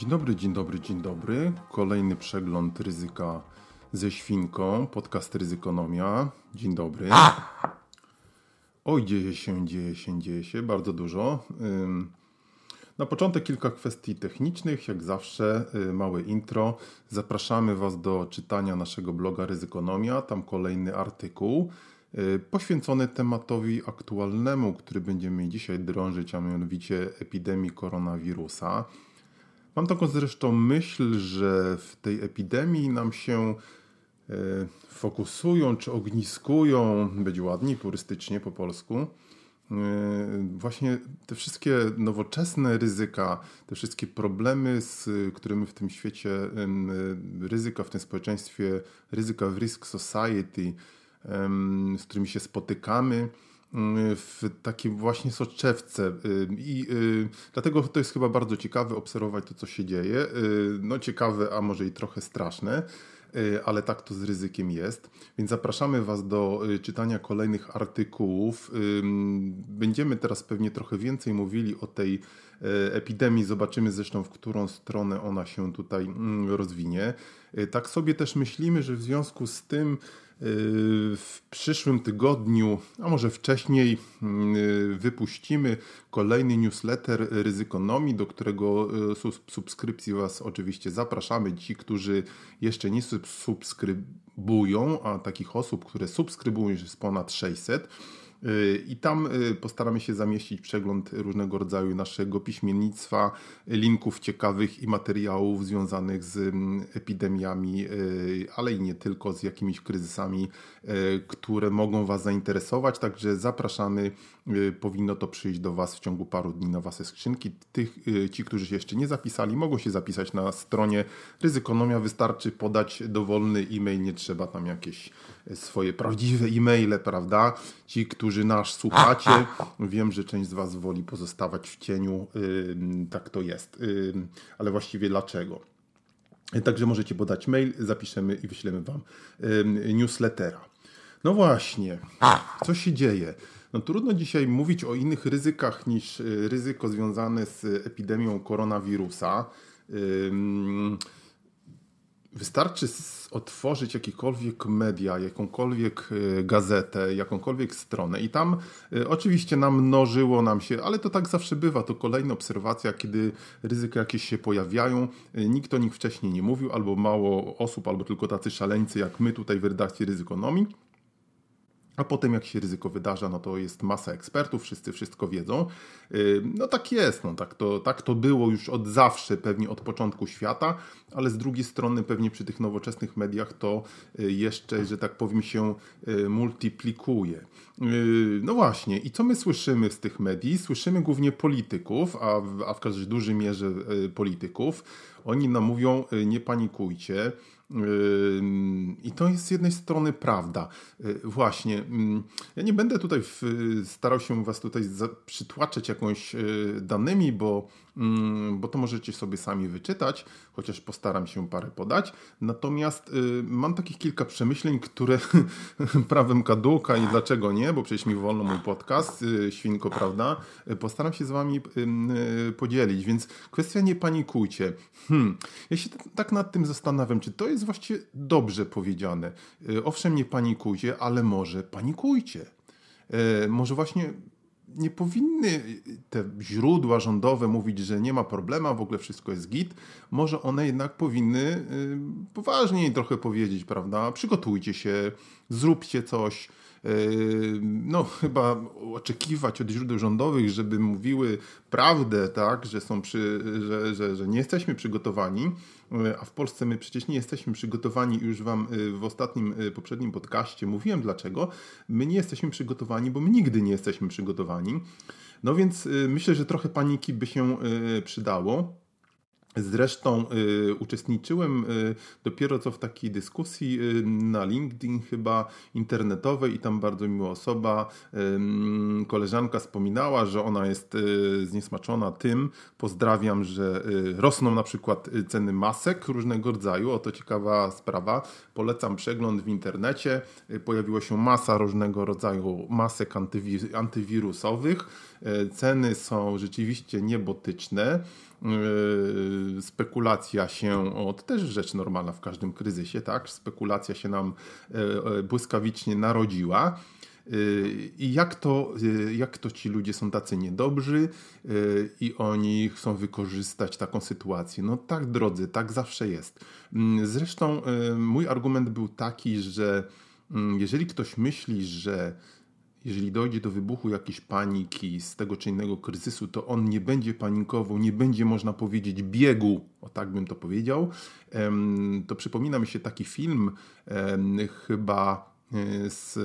Dzień dobry, dzień dobry, dzień dobry. Kolejny przegląd ryzyka ze świnką, podcast Ryzykonomia. Dzień dobry. Oj, dzieje się, dzieje się, dzieje się, bardzo dużo. Na początek kilka kwestii technicznych, jak zawsze y, małe intro. Zapraszamy Was do czytania naszego bloga Ryzykonomia, tam kolejny artykuł y, poświęcony tematowi aktualnemu, który będziemy dzisiaj drążyć, a mianowicie epidemii koronawirusa. Mam taką zresztą myśl, że w tej epidemii nam się e, fokusują czy ogniskują, być ładniej turystycznie po polsku, e, właśnie te wszystkie nowoczesne ryzyka, te wszystkie problemy, z którymi w tym świecie, ryzyka w tym społeczeństwie, ryzyka w Risk Society, z którymi się spotykamy w takiej właśnie soczewce i y, dlatego to jest chyba bardzo ciekawe obserwować to, co się dzieje. Y, no ciekawe, a może i trochę straszne, y, ale tak to z ryzykiem jest. Więc zapraszamy Was do czytania kolejnych artykułów. Będziemy teraz pewnie trochę więcej mówili o tej epidemii. Zobaczymy zresztą, w którą stronę ona się tutaj mm, rozwinie. Tak sobie też myślimy, że w związku z tym, w przyszłym tygodniu, a może wcześniej, mm, wypuścimy kolejny newsletter Ryzykonomii, do którego e, subskrypcji Was oczywiście zapraszamy. Ci, którzy jeszcze nie subskrybują, a takich osób, które subskrybują już jest ponad 600, i tam y, postaramy się zamieścić przegląd różnego rodzaju naszego piśmiennictwa, linków ciekawych i materiałów związanych z mm, epidemiami, y, ale i nie tylko, z jakimiś kryzysami, y, które mogą Was zainteresować. Także zapraszamy. Powinno to przyjść do Was w ciągu paru dni na Wasze skrzynki. Tych, ci, którzy się jeszcze nie zapisali, mogą się zapisać na stronie Ryzykonomia. Wystarczy podać dowolny e-mail, nie trzeba tam jakieś swoje prawdziwe e-maile, prawda? Ci, którzy nas słuchacie, wiem, że część z Was woli pozostawać w cieniu, tak to jest, ale właściwie dlaczego? Także możecie podać mail, zapiszemy i wyślemy Wam newslettera. No właśnie, co się dzieje? No trudno dzisiaj mówić o innych ryzykach niż y, ryzyko związane z epidemią koronawirusa. Wystarczy otworzyć jakiekolwiek media, jakąkolwiek e, gazetę, jakąkolwiek stronę i tam e, oczywiście namnożyło nam się, ale to tak zawsze bywa, to kolejna obserwacja, kiedy ryzyka jakieś się pojawiają, nikt o nich wcześniej nie mówił, albo mało osób, albo tylko tacy szaleńcy jak my tutaj w redakcji Ryzykonomii a potem jak się ryzyko wydarza, no to jest masa ekspertów, wszyscy wszystko wiedzą. Y, no tak jest, no tak to, tak to było już od zawsze, pewnie od początku świata, ale z drugiej strony pewnie przy tych nowoczesnych mediach to y, jeszcze, że tak powiem, się y, multiplikuje. No właśnie, i co my słyszymy z tych medii? Słyszymy głównie polityków, a w, a w każdej dużej mierze polityków. Oni nam mówią, nie panikujcie, i to jest z jednej strony prawda. Y, właśnie. Ja nie będę tutaj starał się Was tutaj przytłaczać jakąś y, danymi, bo, bo to możecie sobie sami wyczytać, chociaż postaram się parę podać. Natomiast y, mam takich kilka przemyśleń, które prawem kaduka i dlaczego nie, bo przecież mi wolno mój podcast, świnko, prawda? Postaram się z Wami podzielić, więc kwestia nie panikujcie. Hmm. Ja się tak nad tym zastanawiam, czy to jest jest właściwie dobrze powiedziane. E, owszem, nie panikujcie, ale może panikujcie. E, może właśnie nie powinny te źródła rządowe mówić, że nie ma problemu, w ogóle wszystko jest git. Może one jednak powinny e, poważniej trochę powiedzieć, prawda? Przygotujcie się, zróbcie coś no chyba oczekiwać od źródeł rządowych, żeby mówiły prawdę, tak, że, są przy, że, że, że nie jesteśmy przygotowani, a w Polsce my przecież nie jesteśmy przygotowani, już Wam y, w ostatnim, poprzednim podcaście mówiłem dlaczego. My nie jesteśmy przygotowani, bo my nigdy nie jesteśmy przygotowani. No więc myślę, że trochę paniki by się przydało. Zresztą y, uczestniczyłem y, dopiero co w takiej dyskusji y, na LinkedIn chyba internetowej i tam bardzo miła osoba, y, koleżanka wspominała, że ona jest y, zniesmaczona tym, pozdrawiam, że y, rosną na przykład ceny masek różnego rodzaju, oto ciekawa sprawa, polecam przegląd w internecie, pojawiła się masa różnego rodzaju masek antywir antywirusowych, ceny są rzeczywiście niebotyczne, spekulacja się, to też rzecz normalna w każdym kryzysie, tak? Spekulacja się nam e, e, błyskawicznie narodziła. I jak to, jak to ci ludzie są tacy niedobrzy i oni chcą wykorzystać taką sytuację? No tak, drodzy, tak zawsze jest. Mm, zresztą mój argument był taki, że mm, jeżeli ktoś myśli, że jeżeli dojdzie do wybuchu jakiejś paniki z tego czy innego kryzysu, to on nie będzie panikował, nie będzie, można powiedzieć, biegu, o tak bym to powiedział. To przypomina mi się taki film, chyba e, z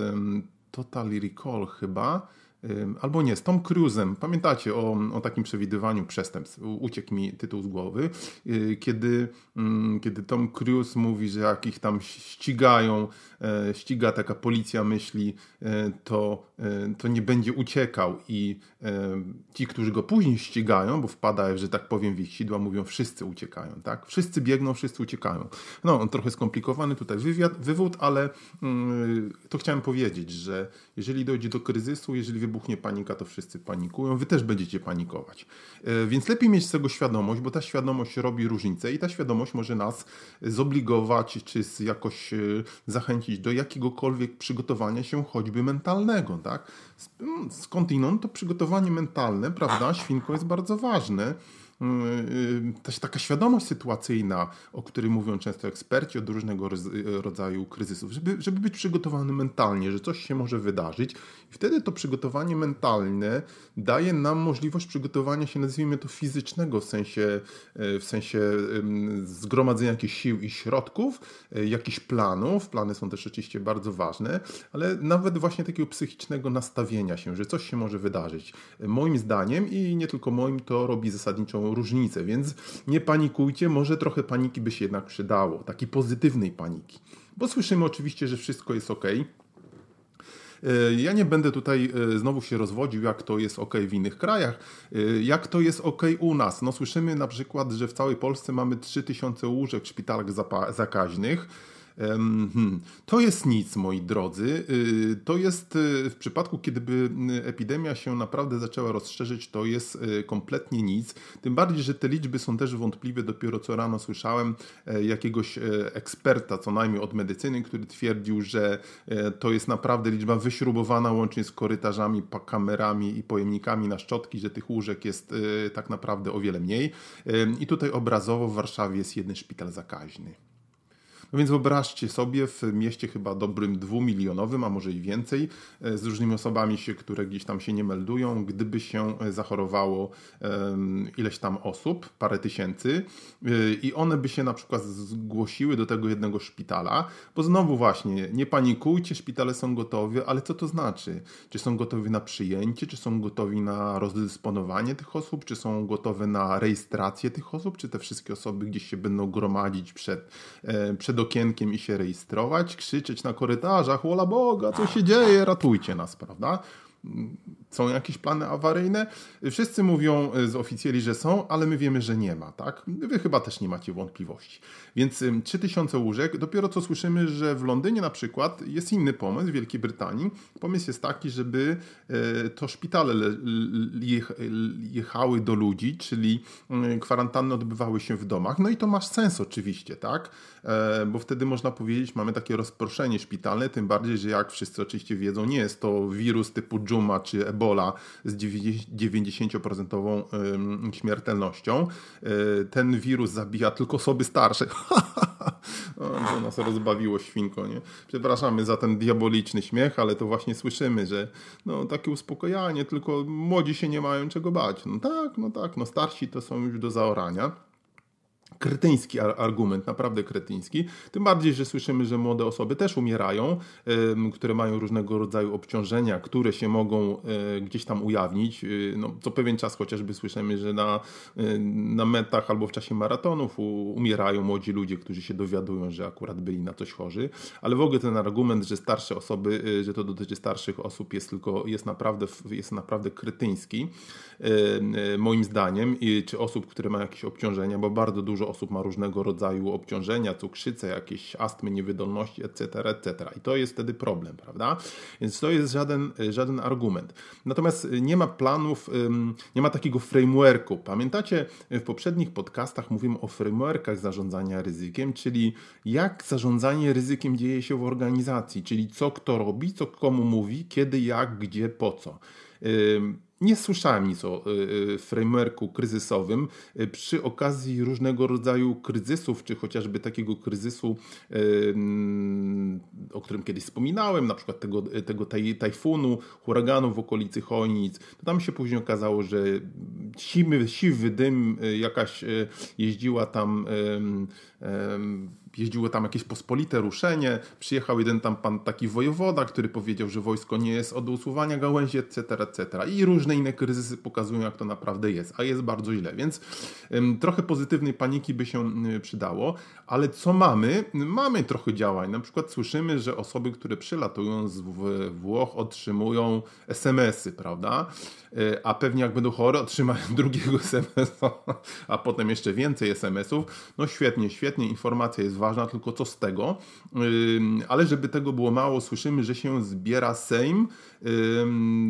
Total Recall, chyba albo nie, z Tom Cruise'em. Pamiętacie o, o takim przewidywaniu przestępstw? Uciekł mi tytuł z głowy. Y, kiedy, mm, kiedy Tom Cruise mówi, że jak ich tam ścigają, e, ściga taka policja myśli, e, to, e, to nie będzie uciekał i ci, którzy go później ścigają, bo wpada, że tak powiem, w ich sidła, mówią wszyscy uciekają, tak? Wszyscy biegną, wszyscy uciekają. No, on trochę skomplikowany tutaj wywiad, wywód, ale mm, to chciałem powiedzieć, że jeżeli dojdzie do kryzysu, jeżeli wybuchnie panika, to wszyscy panikują, wy też będziecie panikować. E, więc lepiej mieć z tego świadomość, bo ta świadomość robi różnicę i ta świadomość może nas zobligować, czy jakoś e, zachęcić do jakiegokolwiek przygotowania się, choćby mentalnego, tak? Mm, skądinąd to przygotowanie mentalne, prawda, świnko jest bardzo ważne. Y, y, też taka świadomość sytuacyjna, o której mówią często eksperci od różnego rodzaju kryzysów, żeby, żeby być przygotowany mentalnie, że coś się może wydarzyć. I wtedy to przygotowanie mentalne daje nam możliwość przygotowania się, nazwijmy to fizycznego, w sensie, y, w sensie zgromadzenia jakichś sił i środków, jakichś planów. Plany są też oczywiście bardzo ważne, ale nawet właśnie takiego psychicznego nastawienia się, że coś się może wydarzyć. Moim zdaniem i nie tylko moim, to robi zasadniczą różnicę, więc nie panikujcie, może trochę paniki by się jednak przydało, takiej pozytywnej paniki. Bo słyszymy oczywiście, że wszystko jest ok. E, ja nie będę tutaj e, znowu się rozwodził, jak to jest ok w innych krajach, e, jak to jest ok u nas. No słyszymy na przykład, że w całej Polsce mamy 3000 łóżek w szpitalach zakaźnych. Hmm, to jest nic, moi drodzy. Y, to jest y, w przypadku, kiedyby y, epidemia się naprawdę zaczęła rozszerzyć, to jest kompletnie nic. Tym bardziej, że te liczby są też wątpliwe. Dopiero co rano słyszałem e, jakiegoś e, eksperta, co najmniej od medycyny, który twierdził, że e, to jest naprawdę liczba wyśrubowana łącznie z korytarzami, kamerami i pojemnikami na szczotki, że tych łóżek jest tak naprawdę o wiele mniej. I tutaj obrazowo w Warszawie jest jeden szpital zakaźny. No więc wyobraźcie sobie w mieście chyba dobrym dwumilionowym, a może i więcej, e, z różnymi osobami, się, które gdzieś tam się nie meldują, gdyby się e, zachorowało ileś tam osób, parę tysięcy e, i one by się na przykład zgłosiły do tego jednego szpitala, bo znowu właśnie, nie panikujcie, szpitale są gotowe, ale co to znaczy? Czy są gotowi na przyjęcie, czy są gotowi na rozdysponowanie tych osób, czy są gotowe na rejestrację tych osób, czy te wszystkie osoby gdzieś się będą gromadzić przed, przed okienkiem i się rejestrować, krzyczeć na korytarzach, ola Boga, co się dzieje, ratujcie nas, prawda? Są jakieś plany awaryjne? Wszyscy mówią z oficjeli, że są, ale my wiemy, że nie ma, tak? Wy chyba też nie macie wątpliwości. Więc 3000 łóżek, dopiero co słyszymy, że w Londynie na przykład jest inny pomysł, w Wielkiej Brytanii. Pomysł jest taki, żeby e, to szpitale jechały do ludzi, czyli kwarantanny odbywały się w domach. No i to ma sens oczywiście, tak? E, bo wtedy można powiedzieć, mamy takie rozproszenie szpitalne, tym bardziej, że jak wszyscy oczywiście wiedzą, nie jest to wirus typu dżuma czy ebola z 90% śmiertelnością. E, ten wirus zabija tylko osoby starsze. to nas rozbawiło świnko, nie? Przepraszamy za ten diaboliczny śmiech, ale to właśnie słyszymy, że no takie uspokojanie, tylko młodzi się nie mają czego bać. No tak, no tak, no starsi to są już do zaorania. Kretyński argument, naprawdę kretyński. Tym bardziej, że słyszymy, że młode osoby też umierają, które mają różnego rodzaju obciążenia, które się mogą e, gdzieś tam ujawnić. E, no, co pewien czas chociażby słyszymy, że na, e, na metach albo w czasie maratonów umierają młodzi ludzie, którzy się dowiadują, że akurat byli na coś chorzy. Ale w ogóle ten argument, że starsze osoby, że to dotyczy starszych osób jest tylko, jest naprawdę, jest naprawdę kretyński moim zdaniem, czy osób, które mają jakieś obciążenia, bo bardzo dużo osób ma różnego rodzaju obciążenia, cukrzycę, jakieś astmy, niewydolności, etc., etc. I to jest wtedy problem, prawda? Więc to jest żaden, żaden argument. Natomiast nie ma planów, nie ma takiego frameworku. Pamiętacie, w poprzednich podcastach mówimy o frameworkach zarządzania ryzykiem, czyli jak zarządzanie ryzykiem dzieje się w organizacji, czyli co kto robi, co komu mówi, kiedy, jak, gdzie, po co. Nie słyszałem nic o y, y, frameworku kryzysowym. Y, przy okazji różnego rodzaju kryzysów, czy chociażby takiego kryzysu, o którym kiedyś wspominałem, na przykład tego, tego tajfunu, huraganu w okolicy Chojnic, to tam się później okazało, że siwy, siwy dym jakaś jeździła tam jeździło tam jakieś pospolite ruszenie, przyjechał jeden tam pan taki wojewoda, który powiedział, że wojsko nie jest od usuwania gałęzi, etc., etc. I różne inne kryzysy pokazują, jak to naprawdę jest, a jest bardzo źle, więc trochę pozytywnej paniki by się przydało, ale co mamy? Mamy trochę działań, na przykład słyszymy, że osoby, które przylatują z Włoch otrzymują SMS-y, prawda? Y, a pewnie jak będą chore, otrzymają drugiego SMS-a, a potem jeszcze więcej SMS-ów. No świetnie, świetnie, informacja jest ważna, tylko co z tego? Ale żeby tego było mało, słyszymy, że się zbiera Sejm,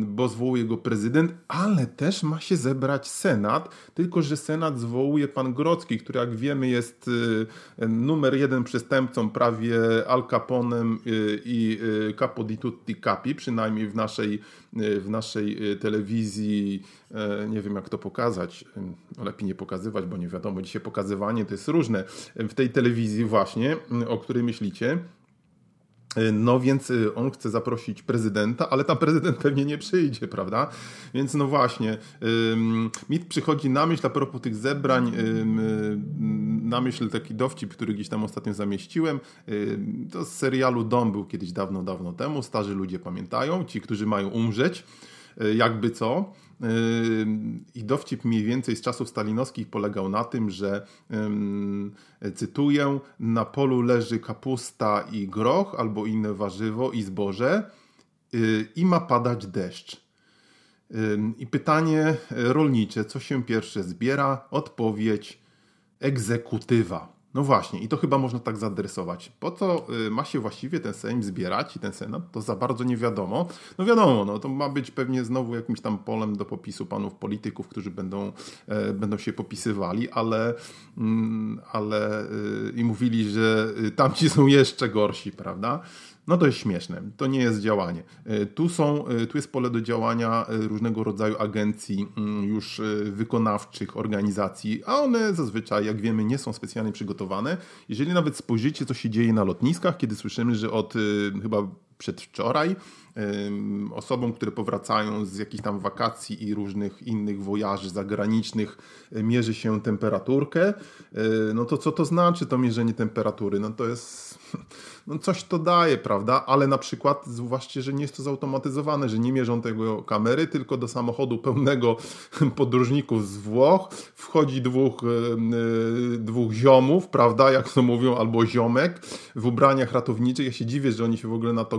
bo zwołuje go prezydent, ale też ma się zebrać Senat, tylko że Senat zwołuje pan Grocki, który jak wiemy jest y, numer jeden przestępcą prawie Al Caponem y, i y, Capo di tutti capi, przynajmniej w naszej, w naszej telewizji, nie wiem jak to pokazać, lepiej nie pokazywać, bo nie wiadomo, dzisiaj pokazywanie to jest różne, w tej telewizji właśnie, o której myślicie, no więc y, on chce zaprosić prezydenta, ale tam prezydent pewnie nie przyjdzie, prawda? Więc no właśnie, mi przychodzi na myśl a propos tych zebrań, na myśl taki dowcip, który gdzieś tam ostatnio zamieściłem. To z serialu Dom był kiedyś dawno, dawno temu. Starzy ludzie pamiętają, ci, którzy mają umrzeć, y, jakby co. I dowcip mniej więcej z czasów stalinowskich polegał na tym, że cytuję, na polu leży kapusta i groch albo inne warzywo i zboże y, i ma padać deszcz. I pytanie rolnicze, co się pierwsze zbiera? Odpowiedź egzekutywa. No właśnie, i to chyba można tak zaadresować. Po co y, ma się właściwie ten Sejm zbierać i ten Senat, to za bardzo nie wiadomo. No wiadomo, no to ma być pewnie znowu jakimś tam polem do popisu panów polityków, którzy będą, e, będą się popisywali, ale, mm, ale e, i mówili, że y, tamci są jeszcze gorsi, prawda? No to jest śmieszne, to nie jest działanie. E, tu, są, e, tu jest pole do działania e, różnego rodzaju agencji mm, już wykonawczych, organizacji, a one zazwyczaj, jak wiemy, nie są specjalnie przygotowane. Jeżeli nawet spojrzycie, co się dzieje na lotniskach, kiedy słyszymy, że od chyba przedwczoraj osobom, które powracają z jakichś tam wakacji i różnych innych wojaży zagranicznych mierzy się temperaturkę, no to co to znaczy to mierzenie temperatury? No to jest no coś to daje, prawda? Ale na przykład, zwłaszcza, że nie jest to zautomatyzowane, że nie mierzą tego kamery, tylko do samochodu pełnego podróżników z Włoch wchodzi dwóch, yy, dwóch ziomów, prawda? Jak to mówią, albo ziomek w ubraniach ratowniczych. Ja się dziwię, że oni się w ogóle na to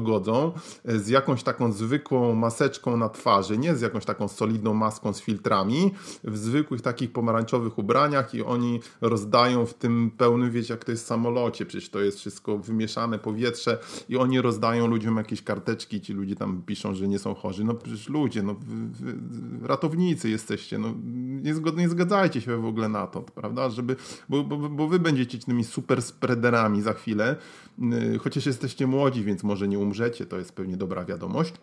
E, z jakąś taką zwykłą maseczką na twarzy, nie z jakąś taką solidną maską z filtrami, w zwykłych takich pomarańczowych ubraniach i oni rozdają w tym pełnym, wiecie, jak to jest w samolocie. Przecież to jest wszystko wymieszane powietrze i oni rozdają ludziom jakieś karteczki, ci ludzie tam piszą, że nie są chorzy. No przecież ludzie, no ratownicy jesteście, no nie, zgod, nie zgadzajcie się w ogóle na to, prawda, żeby, bo, bo, bo wy będziecie tymi super spreaderami za chwilę, y, chociaż jesteście młodzi, więc może nie umrzecie, to jest pewnie dobra wiadomość.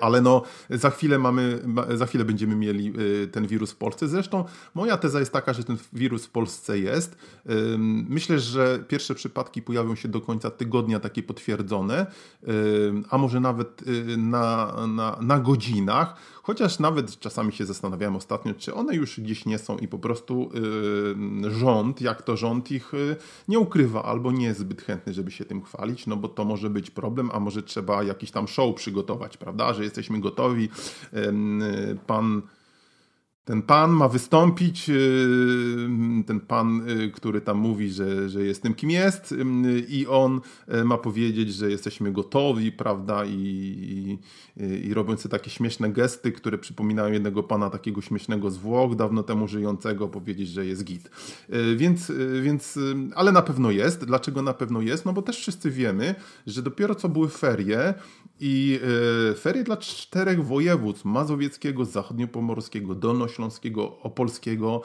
Ale no, za chwilę mamy, za chwilę będziemy mieli ten wirus w Polsce. Zresztą moja teza jest taka, że ten wirus w Polsce jest. Myślę, że pierwsze przypadki pojawią się do końca tygodnia takie potwierdzone, a może nawet na, na, na godzinach. Chociaż nawet czasami się zastanawiałem ostatnio, czy one już gdzieś nie są i po prostu yy, rząd, jak to rząd ich yy, nie ukrywa albo nie jest zbyt chętny, żeby się tym chwalić, no bo to może być problem, a może trzeba jakiś tam show przygotować, prawda, że jesteśmy gotowi. Yy, pan ten pan ma wystąpić, y, ten pan, y, który tam mówi, że, że jestem kim jest y, i on ma powiedzieć, że jesteśmy gotowi, prawda, i, i, i robiąc takie śmieszne gesty, które przypominają jednego pana takiego śmiesznego z Włoch, dawno temu żyjącego, powiedzieć, że jest git. Więc, więc, ale na pewno jest. Dlaczego na pewno jest? No bo też wszyscy wiemy, że dopiero co były ferie i ferie dla czterech województw, mazowieckiego, zachodniopomorskiego, dolnośląskiego, Śląskiego, Opolskiego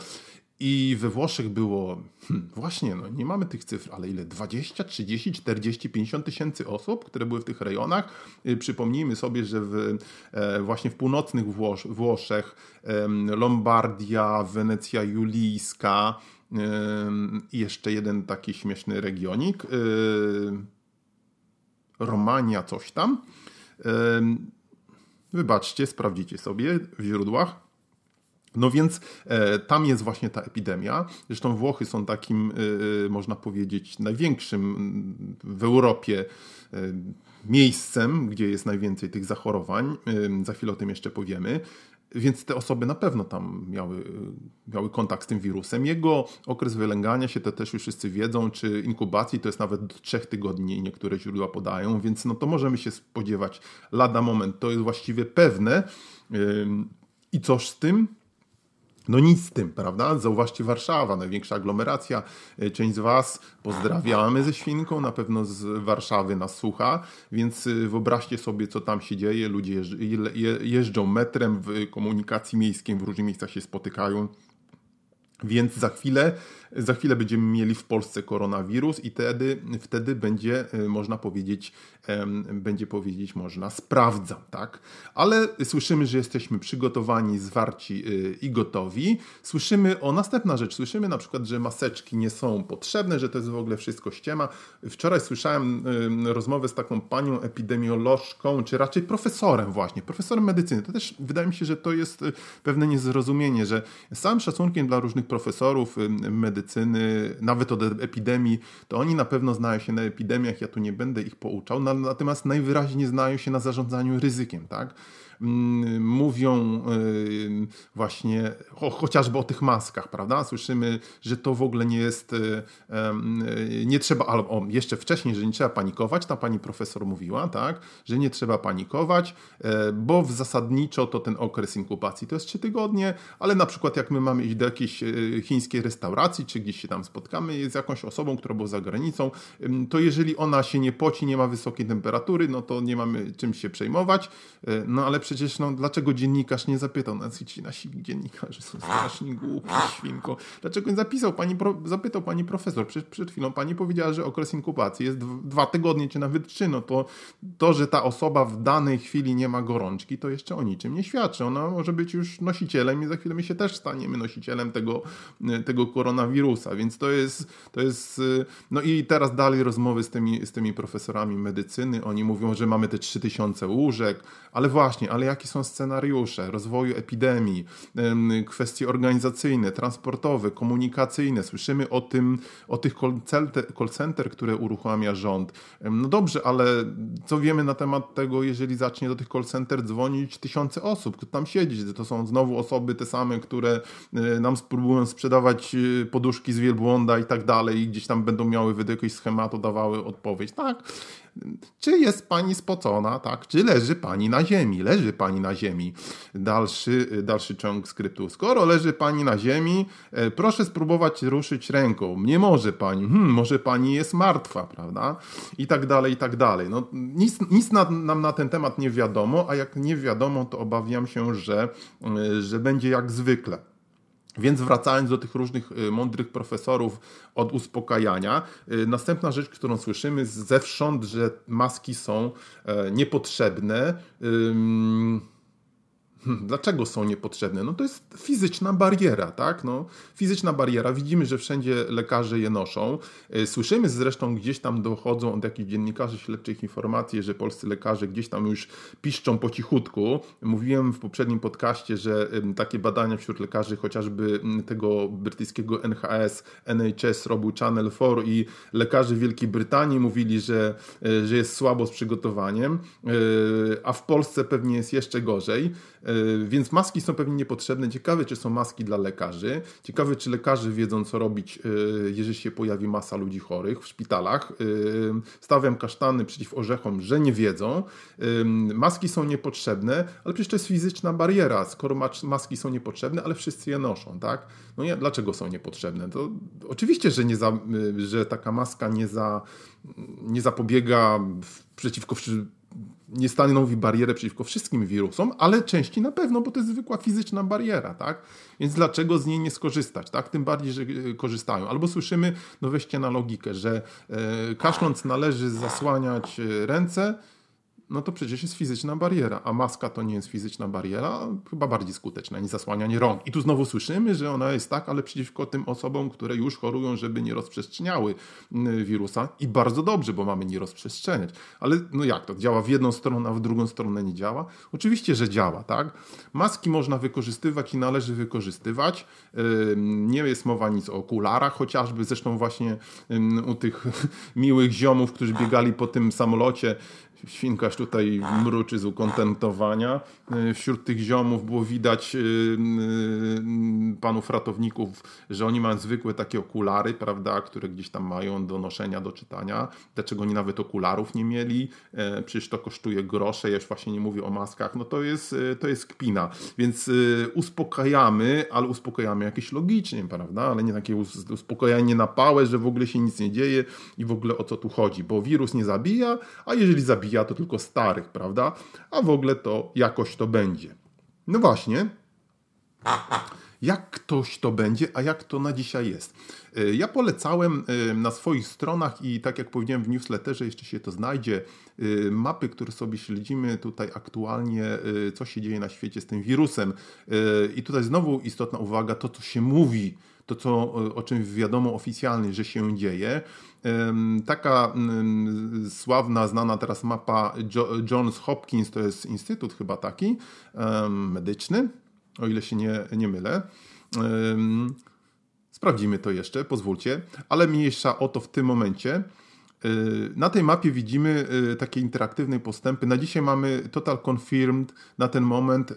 i we Włoszech było, hmm, właśnie, no nie mamy tych cyfr, ale ile? 20, 30, 40, 50 tysięcy osób, które były w tych rejonach. Y, przypomnijmy sobie, że w, e, właśnie w północnych Włosz, Włoszech Lombardia, Wenecja Julijska i jeszcze jeden taki śmieszny regionik, e, Romania, coś tam. Wybaczcie, sprawdzicie sobie w źródłach. No więc e, tam jest właśnie ta epidemia. Zresztą Włochy są takim, e, e można powiedzieć, największym w Europie e, miejscem, gdzie jest najwięcej tych zachorowań. E, za chwilę o tym jeszcze powiemy. Więc te osoby na pewno tam miały, e, miały kontakt z tym wirusem. Jego okres wylęgania się to też już wszyscy wiedzą, czy inkubacji to jest nawet do trzech tygodni, niektóre źródła podają, więc no to możemy się spodziewać lada moment. To jest właściwie pewne. I coś z tym? No nic z tym, prawda? Zauważcie Warszawa, największa aglomeracja. E, część z Was pozdrawiamy ze Świnką, na pewno z Warszawy nas słucha, więc e, wyobraźcie sobie, co tam się dzieje. Ludzie jeżdżą metrem w komunikacji miejskiej, w różnych miejscach się spotykają. Więc za chwilę za chwilę będziemy mieli w Polsce koronawirus i wtedy, wtedy będzie, e, można powiedzieć, będzie powiedzieć, można sprawdza, tak? Ale słyszymy, że jesteśmy przygotowani, zwarci e, i gotowi. Słyszymy o następna rzecz, słyszymy na przykład, że maseczki nie są potrzebne, że to jest w ogóle wszystko ściema. Wczoraj słyszałem rozmowę z taką panią epidemiolożką, czy raczej profesorem właśnie, profesorem medycyny. To też wydaje mi się, że to jest e, pewne niezrozumienie, że całym szacunkiem dla różnych profesorów medycyny, medycyny, nawet od epidemii, to oni na pewno znają się na epidemiach, ja tu nie będę ich pouczał, natomiast najwyraźniej znają się na zarządzaniu ryzykiem, tak? Mm, mówią y, właśnie o, chociażby o tych maskach, prawda? Słyszymy, że to w ogóle nie jest, y, y, nie trzeba, albo jeszcze wcześniej, że nie trzeba panikować, ta pani profesor mówiła, tak, że nie trzeba panikować, e, bo w zasadniczo to ten okres inkubacji to jest 3 tygodnie, ale na przykład jak my mamy iść do jakiejś chińskiej restauracji, czy gdzieś się tam spotkamy z jakąś osobą, która była za granicą, to jeżeli ona się nie poci, nie ma wysokiej temperatury, no to nie mamy czym się przejmować, e, no ale przecież no, dlaczego dziennikarz nie zapytał nas ci nasi dziennikarze są strasznie głupi, świnko. Dlaczego nie zapisał pani, zapytał pani profesor, przed, przed chwilą pani powiedziała, że okres inkubacji jest dwa tygodnie, czy nawet trzy, no to to, że ta osoba w danej chwili nie ma gorączki, to jeszcze o niczym nie świadczy. Ona może być już nosicielem i za chwilę my się też staniemy nosicielem tego, tego koronawirusa, więc to jest, to jest, no i teraz dalej rozmowy z tymi, z tymi profesorami medycyny, oni mówią, że mamy te 3000 łóżek, ale właśnie, ale jakie są scenariusze rozwoju epidemii, kwestie organizacyjne, transportowe, komunikacyjne. Słyszymy o tym, o tych call center, które uruchamia rząd. No dobrze, ale co wiemy na temat tego, jeżeli zacznie do tych call center dzwonić tysiące osób, kto tam siedzi? To są znowu osoby te same, które e, nam spróbują sprzedawać e, poduszki z wielbłąda i tak dalej i gdzieś tam będą miały według jakiegoś schematu dawały odpowiedź. Tak, czy jest pani spocona, tak? Czy leży pani na ziemi? Leży pani na ziemi. Dalszy, dalszy ciąg skryptu. Skoro leży pani na ziemi, e, proszę spróbować ruszyć ręką. Nie może pani. Hmm, może pani jest martwa, prawda? I tak dalej, i tak dalej. No, nic nic na, nam na ten temat nie wiadomo, a jak nie wiadomo, to obawiam się, że, e, że będzie jak zwykle. Więc wracając do tych różnych mądrych profesorów od uspokajania, następna rzecz, którą słyszymy zewsząd, że maski są niepotrzebne. Hmm, dlaczego są niepotrzebne? No to jest fizyczna bariera, tak? No, fizyczna bariera. Widzimy, że wszędzie lekarze je noszą. E, słyszymy zresztą gdzieś tam dochodzą od jakichś dziennikarzy śledczych informacje, że polscy lekarze gdzieś tam już piszczą po cichutku. Mówiłem w poprzednim podcaście, że takie badania wśród lekarzy, chociażby tego brytyjskiego NHS, NHS robił Channel 4 i lekarze Wielkiej Brytanii mówili, że, e, że jest słabo z przygotowaniem, e, a w Polsce pewnie jest jeszcze gorzej. E, więc maski są pewnie niepotrzebne. Ciekawe, czy są maski dla lekarzy. Ciekawe, czy lekarze wiedzą, co robić, e, jeżeli się pojawi masa ludzi chorych w szpitalach. E, stawiam kasztany przeciw orzechom, że nie wiedzą. Maski są niepotrzebne, ale przecież to jest fizyczna bariera. Skoro maski są niepotrzebne, ale wszyscy je noszą, tak? No nie, dlaczego są niepotrzebne? To oczywiście, że, nie za, że taka maska nie, za, nie zapobiega przeciwko nie stanowi barierę przeciwko wszystkim wirusom, ale części na pewno, bo to jest zwykła fizyczna bariera, tak? Więc dlaczego z niej nie skorzystać, tak? Tym bardziej, że e, korzystają. Albo słyszymy, no weźcie na logikę, że e, kaszląc należy zasłaniać e, ręce, no to przecież jest fizyczna bariera, a maska to nie jest fizyczna bariera, chyba bardziej skuteczna niż zasłanianie rąk. I tu znowu słyszymy, że ona jest tak, ale przeciwko tym osobom, które już chorują, żeby nie rozprzestrzeniały mm, wirusa i bardzo dobrze, bo mamy nie rozprzestrzeniać. Ale no jak to? Działa w jedną stronę, a w drugą stronę nie działa? Oczywiście, że działa, tak? Maski można wykorzystywać i należy wykorzystywać. Nie jest mowa nic o okularach chociażby, zresztą właśnie u tych miłych ziomów, którzy biegali po tym samolocie, Świnkarz tutaj mruczy z ukontentowania. Y, wśród tych ziomów było widać y, y, panów ratowników, że oni mają zwykłe takie okulary, prawda, które gdzieś tam mają do noszenia, do czytania. Dlaczego oni nawet okularów nie mieli? E, przecież to kosztuje grosze, ja już właśnie nie mówię o maskach. No to jest, to jest kpina. Więc uspokajamy, ale uspokajamy jakieś logicznie, prawda, ale nie takie uspokajanie na pałę, że w ogóle się nic nie dzieje i w ogóle o co tu chodzi, bo wirus nie zabija, a jeżeli zabija, zabija to tylko starych, prawda? A w ogóle to jakoś to będzie. No właśnie. Jak ktoś to będzie, a jak to na dzisiaj jest? Y, ja polecałem y, na swoich stronach i tak jak powiedziałem w newsletterze, jeszcze się to znajdzie, y, mapy, które sobie śledzimy tutaj aktualnie, co się dzieje na świecie z tym wirusem. I tutaj znowu istotna uwaga, to co się mówi, to co, o czym wiadomo oficjalnie, że się dzieje. Taka sławna, znana teraz mapa Johns Hopkins, to jest instytut chyba taki medyczny, o ile się nie, nie mylę. Sprawdzimy to jeszcze, pozwólcie, ale mniejsza o to w tym momencie. Y, na tej mapie widzimy y, takie interaktywne postępy. Na dzisiaj mamy total confirmed na ten moment y,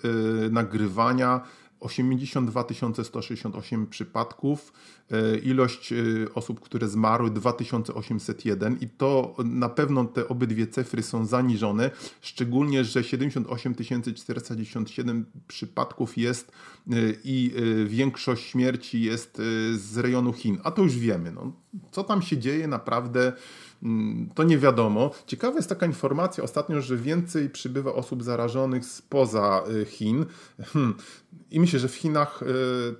nagrywania 82 168 przypadków, e, ilość e, osób, które zmarły 2801 i to na pewno te obydwie cyfry są zaniżone, szczególnie, że 78 497 przypadków jest e, i większość śmierci jest z rejonu Chin, a to już wiemy. No, co tam się dzieje naprawdę Mm, to nie wiadomo. Ciekawa jest taka informacja ostatnio, że więcej przybywa osób zarażonych spoza Chin. Hmm. I myślę, że w Chinach y,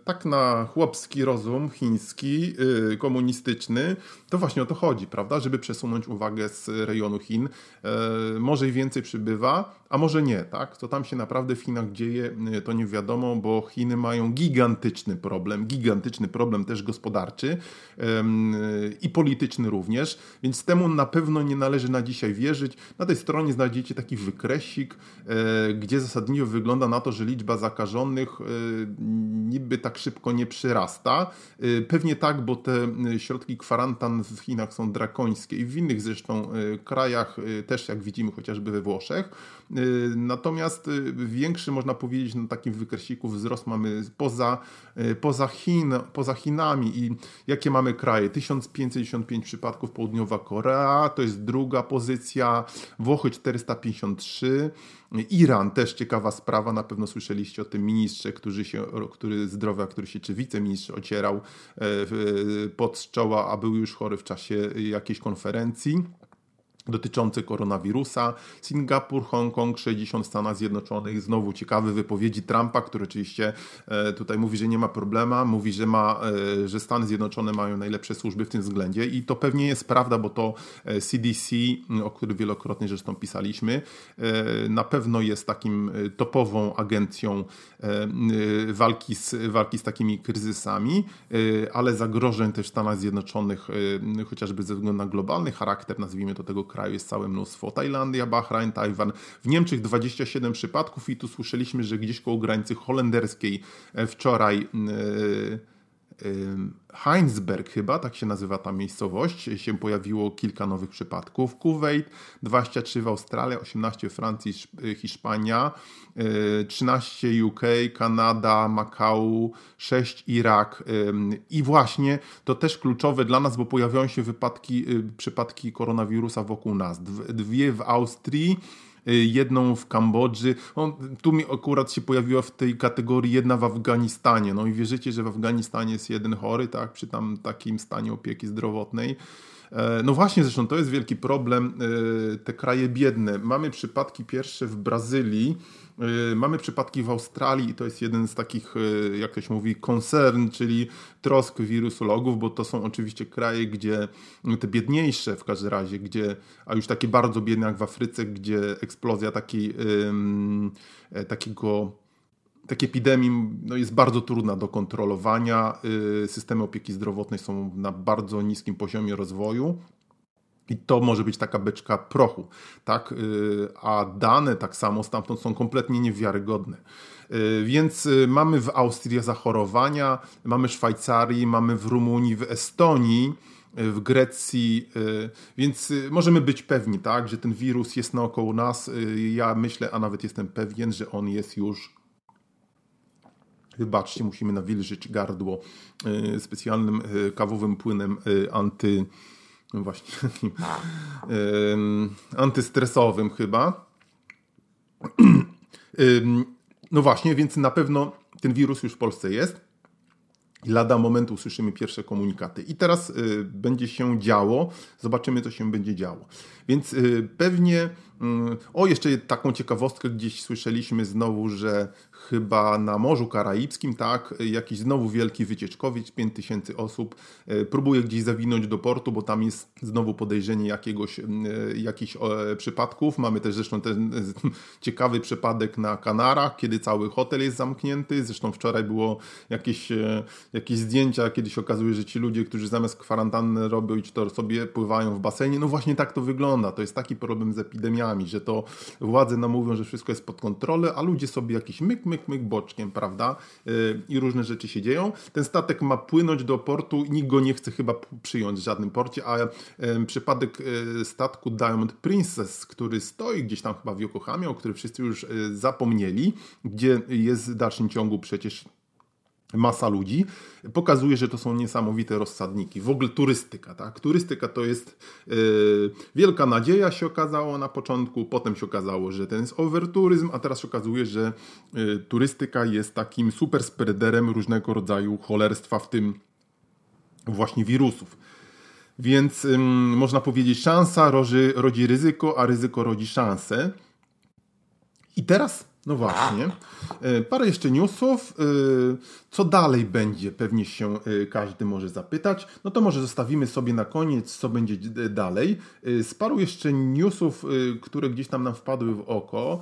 tak na chłopski rozum chiński, y, komunistyczny, to właśnie o to chodzi, prawda? Żeby przesunąć uwagę z rejonu Chin. Może i więcej przybywa, a może nie, tak? Co tam się naprawdę w Chinach dzieje, to nie wiadomo, bo Chiny mają gigantyczny problem, gigantyczny problem też gospodarczy i polityczny również, więc temu na pewno nie należy na dzisiaj wierzyć. Na tej stronie znajdziecie taki wykresik, e, gdzie zasadniczo wygląda na to, że liczba zakażonych e, niby tak szybko nie przyrasta. E, pewnie tak, bo te środki kwarantan w Chinach są drakońskie i w innych zresztą krajach też, jak widzimy chociażby we Włoszech. Natomiast większy, można powiedzieć, na takim wykresiku wzrost mamy poza, poza, Chin, poza Chinami. I jakie mamy kraje? 1055 przypadków południowa Korea to jest druga pozycja, Włochy 453, Iran też ciekawa sprawa, na pewno słyszeliście o tym ministrze, który, się, który zdrowia, który się, czy wiceministrze ocierał e, pod czoła, a był już chory w czasie jakiejś konferencji. Dotyczący koronawirusa. Singapur, Hongkong, 60 w Stanach Zjednoczonych. Znowu ciekawe wypowiedzi Trumpa, który oczywiście e, tutaj mówi, że nie ma problema, mówi, że, ma, e, że Stany Zjednoczone mają najlepsze służby w tym względzie i to pewnie jest prawda, bo to CDC, e, o którym wielokrotnie zresztą pisaliśmy, na pewno jest takim topową agencją walki z, walki z takimi kryzysami, ale zagrożeń też w Stanach Zjednoczonych, chociażby ze względu na globalny charakter, nazwijmy to tego jest całe mnóstwo. Tajlandia, Bahrain, Tajwan. W Niemczech 27 przypadków i tu słyszeliśmy, że gdzieś koło granicy holenderskiej e, wczoraj yy, Heinsberg chyba, tak się nazywa ta miejscowość, się pojawiło kilka nowych przypadków. Kuwait, 23 w Australii, 18 w Francji, Hiszpania, 13 UK, Kanada, Makau, 6 Irak. I właśnie to też kluczowe dla nas, bo pojawiają się wypadki, y, przypadki koronawirusa wokół nas. Dwie w Austrii, Y, jedną w Kambodży. On, tu mi akurat się pojawiła w tej kategorii jedna w Afganistanie. No i wierzycie, że w Afganistanie jest jeden chory, tak, przy tam takim stanie opieki zdrowotnej. E, no właśnie, zresztą to jest wielki problem, e, te kraje biedne. Mamy przypadki pierwsze w Brazylii, e, mamy przypadki w Australii i to jest jeden z takich, jak to się mówi, koncern, czyli trosk wirusologów, bo to są oczywiście kraje, gdzie no, te biedniejsze w każdym razie, gdzie, a już takie bardzo biedne jak w Afryce, gdzie eksplozja takiej, takiego takiej epidemii no, jest bardzo trudna do kontrolowania. Y, systemy opieki zdrowotnej są na bardzo niskim poziomie rozwoju. I to może być taka beczka prochu, tak? Y, a dane tak samo stamtąd są kompletnie niewiarygodne. Y, więc mamy w Austrii zachorowania, mamy w Szwajcarii, mamy w Rumunii, w Estonii, w Grecji, więc możemy być pewni, tak, że ten wirus jest naokoło nas. Ja myślę, a nawet jestem pewien, że on jest już Wybaczcie, musimy nawilżyć gardło e, specjalnym e, kawowym płynem e, anty... No właśnie, antystresowym chyba. No właśnie, więc na pewno ten wirus już w Polsce jest. Lada momentu usłyszymy pierwsze komunikaty. I teraz będzie się działo, zobaczymy, co się będzie działo. Więc pewnie, o jeszcze taką ciekawostkę gdzieś słyszeliśmy znowu, że chyba na Morzu Karaibskim, tak, jakiś znowu wielki wycieczkowiec, 5000 osób, e, próbuje gdzieś zawinąć do portu, bo tam jest znowu podejrzenie jakiegoś, e, jakichś e, przypadków. Mamy też zresztą ten ciekawy przypadek na Kanarach, kiedy cały hotel jest zamknięty. Zresztą wczoraj było jakieś, jakieś zdjęcia, kiedy się okazuje, że ci ludzie, którzy zamiast kwarantanny robić, to sobie pływają w basenie. No właśnie tak to wygląda. To jest taki problem z że to władze nam mówią, że wszystko jest pod kontrolą, a ludzie sobie jakiś myk, myk myk, boczkiem, prawda? Y, I różne rzeczy się dzieją. Ten statek ma płynąć do portu i nikt go nie chce chyba przyjąć w żadnym porcie, a przypadek y, statku Diamond Princess, który stoi gdzieś tam chyba w Yokohamie, o którym wszyscy już y, zapomnieli, gdzie jest w dalszym ciągu przecież masa ludzi, pokazuje, że to są niesamowite rozsadniki. W ogóle turystyka, tak? Turystyka to jest yy, wielka nadzieja się okazało na początku, potem się okazało, że ten jest overturyzm, a teraz się okazuje, że yy, turystyka jest takim super spreaderem różnego rodzaju cholerstwa, w tym właśnie wirusów. Więc yy, można powiedzieć, szansa rodzi, rodzi ryzyko, a ryzyko rodzi szansę. I teraz no właśnie. E, parę jeszcze newsów. E, co dalej będzie? Pewnie się e, każdy może zapytać. No to może zostawimy sobie na koniec, co będzie dalej. Z paru jeszcze newsów, które gdzieś tam nam wpadły w oko,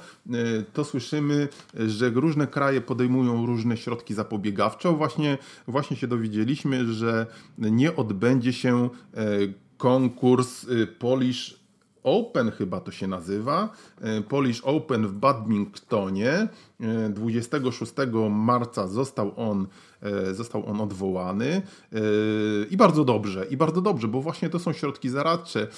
to słyszymy, że różne kraje podejmują różne środki zapobiegawcze. Właśnie, właśnie się dowiedzieliśmy, że nie odbędzie się konkurs Polish Open chyba to się nazywa, e, Polish Open w Badmintonie. 26 e, marca został on E, został on odwołany e, i bardzo dobrze, i bardzo dobrze, bo właśnie to są środki zaradcze.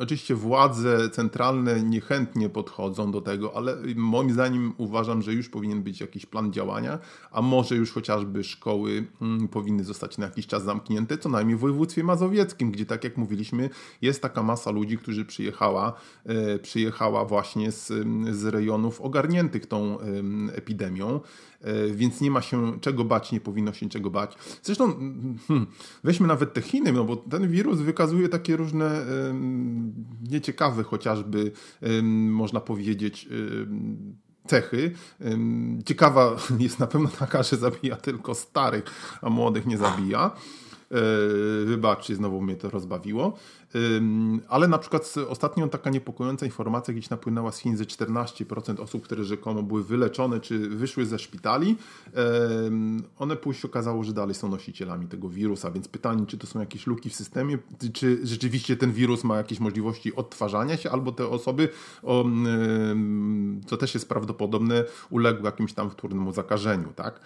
Oczywiście władze centralne niechętnie podchodzą do tego, ale moim zdaniem uważam, że już powinien być jakiś plan działania, a może już chociażby szkoły powinny zostać na jakiś czas zamknięte, co najmniej w województwie mazowieckim, gdzie tak jak mówiliśmy, jest taka masa ludzi, którzy przyjechała, e, przyjechała właśnie z, z rejonów ogarniętych tą epidemią, więc nie ma się czego bać, nie powinno się czego bać. Zresztą hmm, weźmy nawet te Chiny, no bo ten wirus wykazuje takie różne nieciekawe chociażby, można powiedzieć, cechy. Ciekawa jest na pewno taka, że zabija tylko starych, a młodych nie zabija. E, wybaczcie, znowu mnie to rozbawiło. Ale na przykład ostatnio taka niepokojąca informacja gdzieś napłynęła z Chin, że 14% osób, które rzekomo były wyleczone czy wyszły ze szpitali, one później okazało, że dalej są nosicielami tego wirusa, więc pytanie, czy to są jakieś luki w systemie, czy rzeczywiście ten wirus ma jakieś możliwości odtwarzania się, albo te osoby, co też jest prawdopodobne, uległy jakimś tam wtórnemu zakażeniu, tak?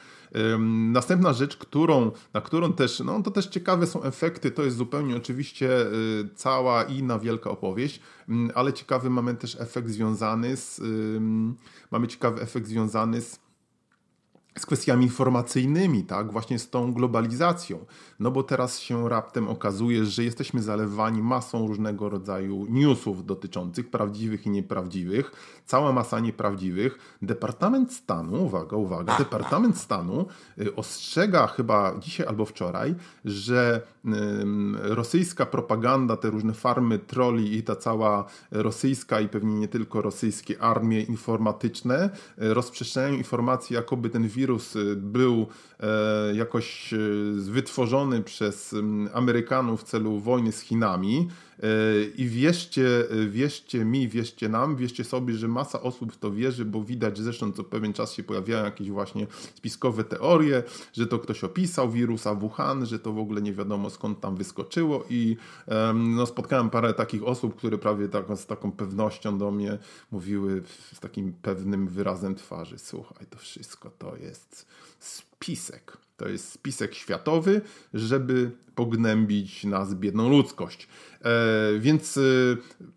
Następna rzecz, którą, na którą też, no to też ciekawe są efekty, to jest zupełnie oczywiście y, cała inna wielka opowieść, mm, ale ciekawy mamy też efekt związany z, mamy ciekawy efekt związany z z kwestiami informacyjnymi, tak, właśnie z tą globalizacją. No bo teraz się raptem okazuje, że jesteśmy zalewani masą różnego rodzaju newsów dotyczących prawdziwych i nieprawdziwych, cała masa nieprawdziwych. Departament Stanu, uwaga, uwaga, Departament Stanu y, ostrzega chyba dzisiaj albo wczoraj, że rosyjska propaganda, te różne farmy troli i ta cała rosyjska i pewnie nie tylko rosyjskie armie informatyczne y, rozprzestrzeniają informacje, jakoby ten wirus y, był e, jakoś y, wytworzony przez Amerykanów w celu wojny z Chinami. E, I wierzcie, wierzcie mi, wierzcie nam, wierzcie sobie, że masa osób w to wierzy, bo widać zresztą co pewien czas się pojawiają jakieś właśnie spiskowe teorie, że to ktoś opisał wirusa Wuhan, że to w ogóle nie wiadomo skąd tam wyskoczyło i no, spotkałem parę takich osób, które prawie tak, z taką pewnością do mnie mówiły z takim pewnym wyrazem twarzy, słuchaj, to wszystko to jest spisek. To jest spisek światowy, żeby pognębić nas, biedną ludzkość. E, więc e,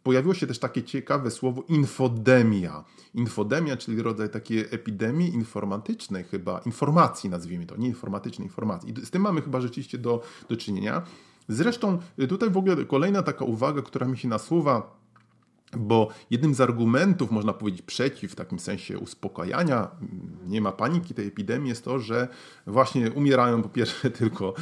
pojawiło się też takie ciekawe słowo infodemia. Infodemia, czyli rodzaj takiej epidemii informatycznej chyba, informacji nazwijmy to, nie informatycznej, informacji. I z tym mamy chyba rzeczywiście do, do czynienia. Zresztą tutaj w ogóle kolejna taka uwaga, która mi się nasuwa, bo jednym z argumentów, można powiedzieć, przeciw, w takim sensie uspokajania, nie ma paniki tej epidemii, jest to, że właśnie umierają po pierwsze tylko,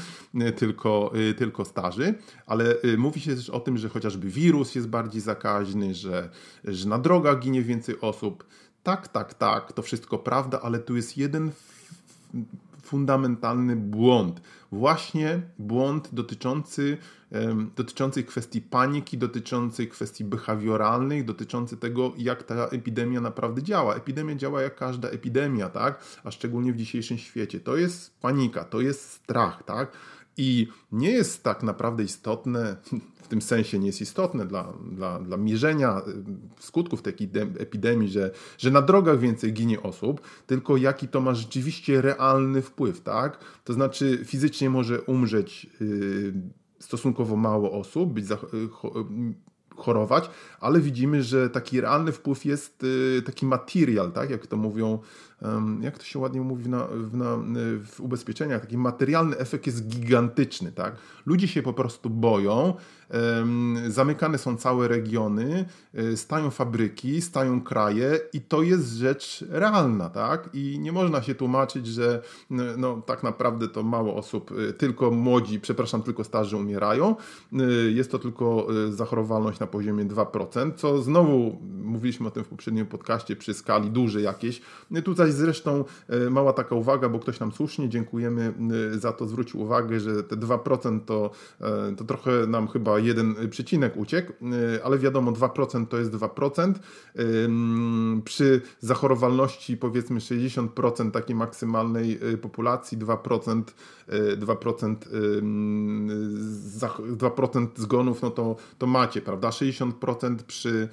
tylko, tylko starzy, ale y, mówi się też o tym, że chociażby wirus jest bardziej zakaźny, że, że na drogach ginie więcej osób. Tak, tak, tak, to wszystko prawda, ale tu jest jeden fundamentalny błąd. Właśnie błąd dotyczący, dotyczący kwestii paniki, dotyczący kwestii behawioralnych, dotyczący tego, jak ta epidemia naprawdę działa. Epidemia działa jak każda epidemia, tak? A szczególnie w dzisiejszym świecie. To jest panika, to jest strach, tak? I nie jest tak naprawdę istotne, w tym sensie nie jest istotne dla, dla, dla mierzenia y, skutków tej epidemii, że, że na drogach więcej ginie osób, tylko jaki to ma rzeczywiście realny wpływ, tak? To znaczy fizycznie może umrzeć yy, stosunkowo mało osób, być za, yy, chorować, ale widzimy, że taki realny wpływ jest y, taki material, tak, jak to mówią, jak to się ładnie mówi na, na, w ubezpieczeniach, taki materialny efekt jest gigantyczny, tak. Ludzie się po prostu boją, zamykane są całe regiony, y, stają fabryki, stają kraje i to jest rzecz realna, tak? I nie można się tłumaczyć, że no, tak naprawdę to mało osób, y, tylko młodzi, przepraszam, tylko starzy umierają. Jest to tylko zachorowalność na poziomie 2%, co znowu mówiliśmy o tym w poprzednim podcaście przy skali dużej jakiejś. Tutaj zresztą e, mała taka uwaga, bo ktoś nam słusznie, dziękujemy e, za to, zwrócił uwagę, że te 2% to, e, to trochę nam chyba jeden przecinek uciekł, ale wiadomo 2% to jest 2%. Przy zachorowalności powiedzmy 60% takiej maksymalnej populacji 2%, 2%, 2% zgonów, no to, to macie, prawda? 60% przy,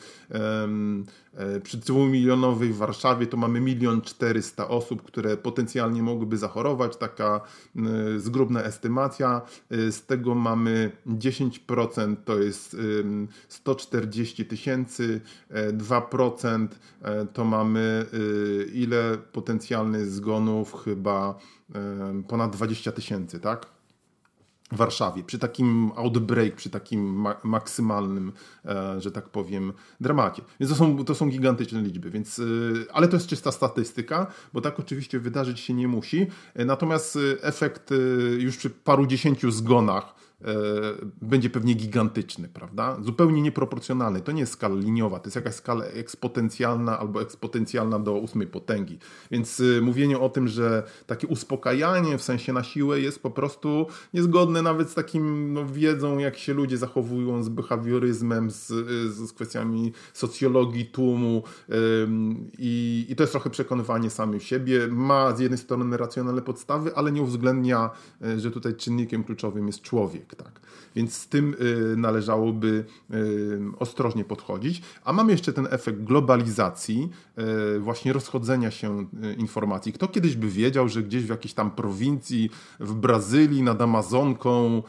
przy dwumilionowej Warszawie to mamy milion czterysta osób, które potencjalnie mogłyby zachorować. Taka e, zgrubna estymacja. E, z tego mamy 10% to jest 140 tysięcy, 2% to mamy ile potencjalnych zgonów? Chyba ponad 20 tysięcy, tak? Warszawie, przy takim outbreak, przy takim ma maksymalnym, e, że tak powiem, dramacie. Więc to są, to są gigantyczne liczby, więc, e, ale to jest czysta statystyka, bo tak oczywiście wydarzyć się nie musi. E, natomiast e, efekt e, już przy paru dziesięciu zgonach będzie pewnie gigantyczny, prawda? Zupełnie nieproporcjonalny. To nie jest skala liniowa, to jest jakaś skala eksponencjalna albo eksponencjalna do ósmej potęgi. Więc y, mówienie o tym, że takie uspokajanie w sensie na siłę jest po prostu niezgodne nawet z takim no, wiedzą, jak się ludzie zachowują, z behawioryzmem, z, y, z kwestiami socjologii tłumu i, i to jest trochę przekonywanie samym siebie. Ma z jednej strony racjonalne podstawy, ale nie uwzględnia, y, że tutaj czynnikiem kluczowym jest człowiek tak. Więc z tym y, należałoby y, ostrożnie podchodzić. A mamy jeszcze ten efekt globalizacji, y, właśnie rozchodzenia się informacji. Kto kiedyś by wiedział, że gdzieś w jakiejś tam prowincji w Brazylii nad Amazonką,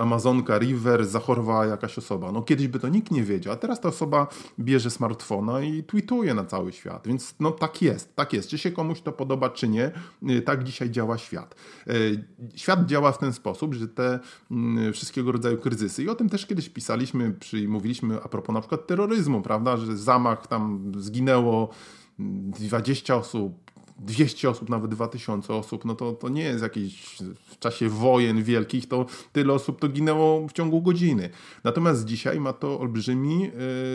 Amazonka River zachorowała jakaś osoba. No kiedyś by to nikt nie wiedział, a teraz ta osoba bierze smartfona i tweetuje na cały świat. Więc no tak jest, tak jest. Czy się komuś to podoba, czy nie, tak dzisiaj działa świat. Świat działa w ten sposób, że te mm, wszystkiego rodzaju kryzysy. I o tym też kiedyś pisaliśmy, przy, mówiliśmy a propos na przykład terroryzmu, prawda, że zamach tam zginęło 20 osób, 200 osób, nawet 2000 osób, no to, to nie jest jakieś w czasie wojen wielkich, to tyle osób to ginęło w ciągu godziny. Natomiast dzisiaj ma to olbrzymi,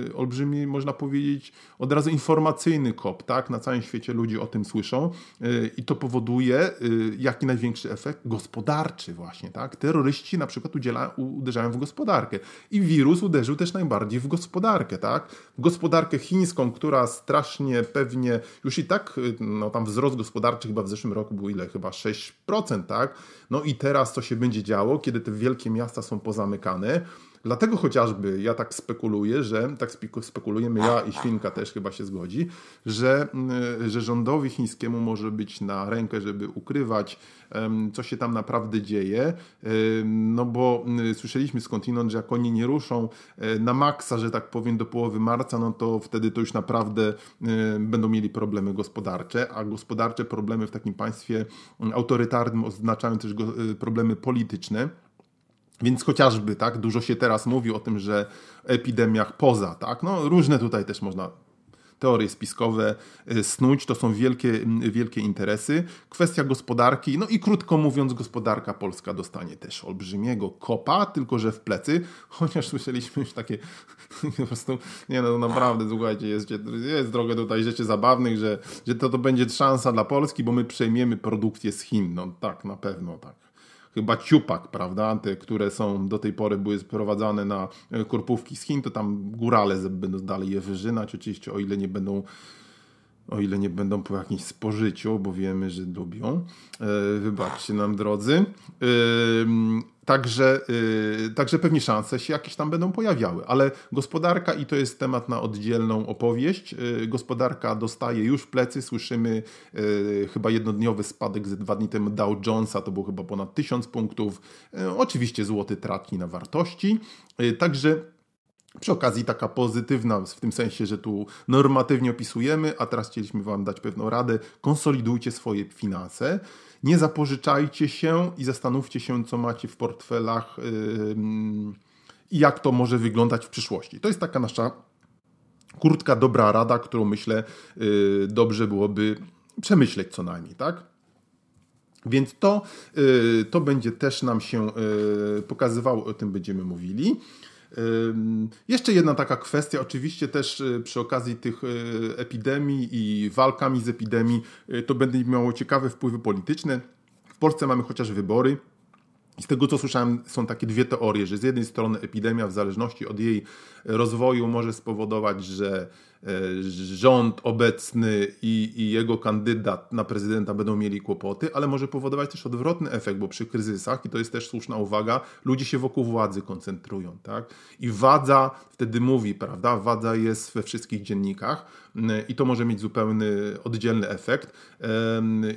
yy, olbrzymi, można powiedzieć, od razu informacyjny kop, tak? Na całym świecie ludzie o tym słyszą yy, i to powoduje, yy, jaki największy efekt? Gospodarczy właśnie, tak? Terroryści na przykład udziela, uderzają w gospodarkę i wirus uderzył też najbardziej w gospodarkę, tak? W gospodarkę chińską, która strasznie pewnie już i tak, no tam wzrost gospodarczy chyba w zeszłym roku był ile? Chyba 6%, tak? No i teraz co się będzie działo, kiedy te wielkie miasta są pozamykane? Dlatego chociażby ja tak spekuluję, że tak spekulujemy, ja i Świnka też chyba się zgodzi, że, mm, że rządowi chińskiemu może być na rękę, żeby ukrywać, co się tam naprawdę dzieje, no bo mm, słyszeliśmy skądinąd, że jak oni nie ruszą e, na maksa, że tak powiem, do połowy marca, no to wtedy to już naprawdę będą mieli problemy gospodarcze, a gospodarcze problemy w takim państwie mm, autorytarnym oznaczają też e, problemy polityczne. Więc chociażby, tak, dużo się teraz mówi o tym, że epidemiach poza, tak, no różne tutaj też można teorie spiskowe y, snuć, to są wielkie, wielkie interesy. Kwestia gospodarki, no i krótko mówiąc, gospodarka polska dostanie też olbrzymiego kopa, tylko że w plecy, chociaż słyszeliśmy już takie po prostu, nie no naprawdę, słuchajcie, jest, jest drogę tutaj rzeczy zabawnych, że, że to, to będzie szansa dla Polski, bo my przejmiemy produkcję z Chin, no tak, na pewno tak chyba ciupak, prawda, te, które są do tej pory były sprowadzane na e, korpówki z Chin, to tam górale będą dalej je wyżynać, oczywiście o ile nie będą o ile nie będą po jakimś spożyciu, bo wiemy, że lubią. E, wybaczcie nam, drodzy. E, Także, yy, także pewnie szanse się jakieś tam będą pojawiały, ale gospodarka, i to jest temat na oddzielną opowieść, yy, gospodarka dostaje już w plecy, słyszymy yy, chyba jednodniowy spadek ze dwa dni temu Dow Jonesa, to było chyba ponad 1000 punktów, y, oczywiście złoty traci na wartości, y, także przy okazji taka pozytywna, w tym sensie, że tu normatywnie opisujemy, a teraz chcieliśmy Wam dać pewną radę, konsolidujcie swoje finanse, nie zapożyczajcie się i zastanówcie się, co macie w portfelach i jak to może wyglądać w przyszłości. To jest taka nasza kurtka, dobra rada, którą myślę yy, dobrze byłoby przemyśleć co najmniej, tak? Więc to, yy, to będzie też nam się yy, pokazywało, o tym będziemy mówili. Jeszcze jedna taka kwestia, oczywiście też y, przy okazji tych y, epidemii i walkami z epidemii, y, to będzie miało ciekawe wpływy polityczne. W Polsce mamy chociaż wybory. I z tego co słyszałem, są takie dwie teorie, że z jednej strony epidemia, w zależności od jej rozwoju, może spowodować, że rząd obecny i, i, jego kandydat na prezydenta będą mieli kłopoty, ale może powodować też odwrotny efekt, bo przy kryzysach, i to jest też słuszna uwaga, ludzie się wokół władzy koncentrują, tak? I władza wtedy mówi, prawda? Władza jest we wszystkich dziennikach i to może mieć zupełny oddzielny efekt.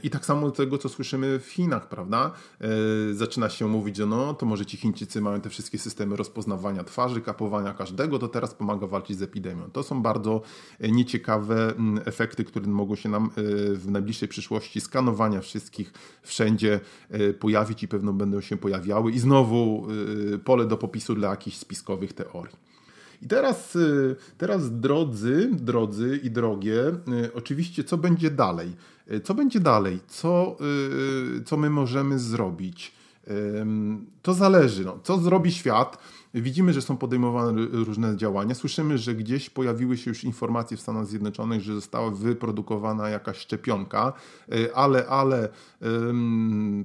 I tak samo tego, co słyszymy w Chinach, prawda? E, zaczyna się mówić, że no, to może ci Chińczycy mają te wszystkie systemy rozpoznawania twarzy, kapowania każdego, to teraz pomaga walczyć z epidemią. To są bardzo nieciekawe mm, efekty, które mogą się nam w najbliższej przyszłości skanowania wszystkich wszędzie pojawić i pewno będą się pojawiały i znowu pole do popisu dla jakichś spiskowych teorii. I teraz, teraz drodzy, drodzy i drogie, oczywiście co będzie dalej? Co będzie dalej? Co, co my możemy zrobić? To zależy. No. Co zrobi świat? Widzimy, że są podejmowane różne działania. Słyszymy, że gdzieś pojawiły się już informacje w Stanach Zjednoczonych, że została wyprodukowana jakaś szczepionka, e, ale, ale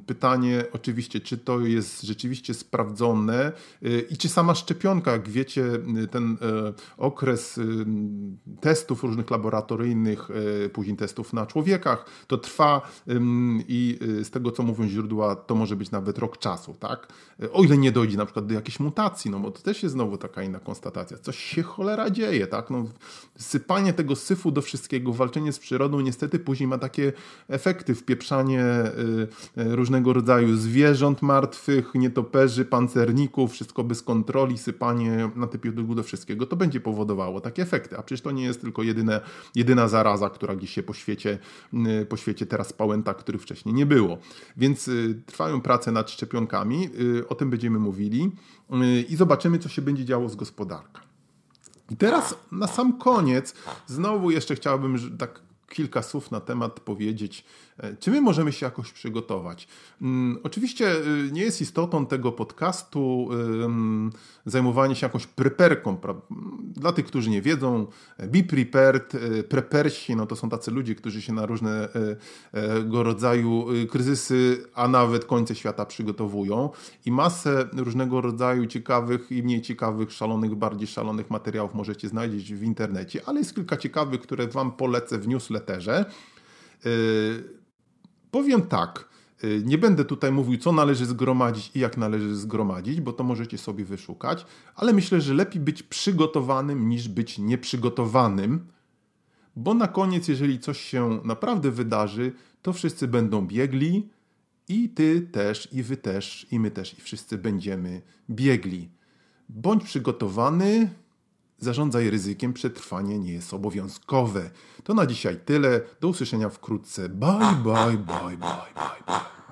pytanie oczywiście, czy to jest rzeczywiście sprawdzone e, i czy sama szczepionka, jak wiecie, ten e, okres testów różnych laboratoryjnych, później testów na człowiekach, to trwa i z tego, co mówią źródła, to może być nawet rok czasu, tak? O ile nie dojdzie na przykład do jakiejś mutacji, no bo to też jest znowu taka inna konstatacja. Coś się cholera dzieje, tak? No, sypanie tego syfu do wszystkiego, walczenie z przyrodą niestety później ma takie efekty, wpieprzanie y, y, różnego rodzaju zwierząt martwych, nietoperzy, pancerników, wszystko bez kontroli, sypanie na typu do wszystkiego, to będzie powodowało takie efekty. A przecież to nie jest tylko jedyne, jedyna zaraza, która gdzieś się po świecie, y, po świecie teraz pałęta, których wcześniej nie było. Więc trwają prace nad szczepionkami, o tym będziemy mówili i zobaczymy, co się będzie działo z gospodarką. I teraz na sam koniec, znowu jeszcze chciałbym tak kilka słów na temat powiedzieć czy my możemy się jakoś przygotować? Mm, oczywiście y, nie jest istotą tego podcastu zajmowanie się jakąś preperką. Dla tych, którzy nie wiedzą, be prepared, e, prepersi, no to są tacy ludzie, którzy się na różnego rodzaju y, kryzysy, a nawet końce świata przygotowują i masę różnego rodzaju ciekawych i mniej ciekawych, szalonych, bardziej szalonych materiałów możecie znaleźć w internecie, ale jest kilka ciekawych, które Wam polecę w newsletterze. E, Powiem tak, y, nie będę tutaj mówił, co należy zgromadzić i jak należy zgromadzić, bo to możecie sobie wyszukać, ale myślę, że lepiej być przygotowanym niż być nieprzygotowanym, bo na koniec, jeżeli coś się naprawdę wydarzy, to wszyscy będą biegli i ty też, i wy też, i my też, i wszyscy będziemy biegli. Bądź przygotowany, Zarządzaj ryzykiem, przetrwanie nie jest obowiązkowe. To na dzisiaj tyle. Do usłyszenia wkrótce. Bye, bye, bye, bye, bye, bye.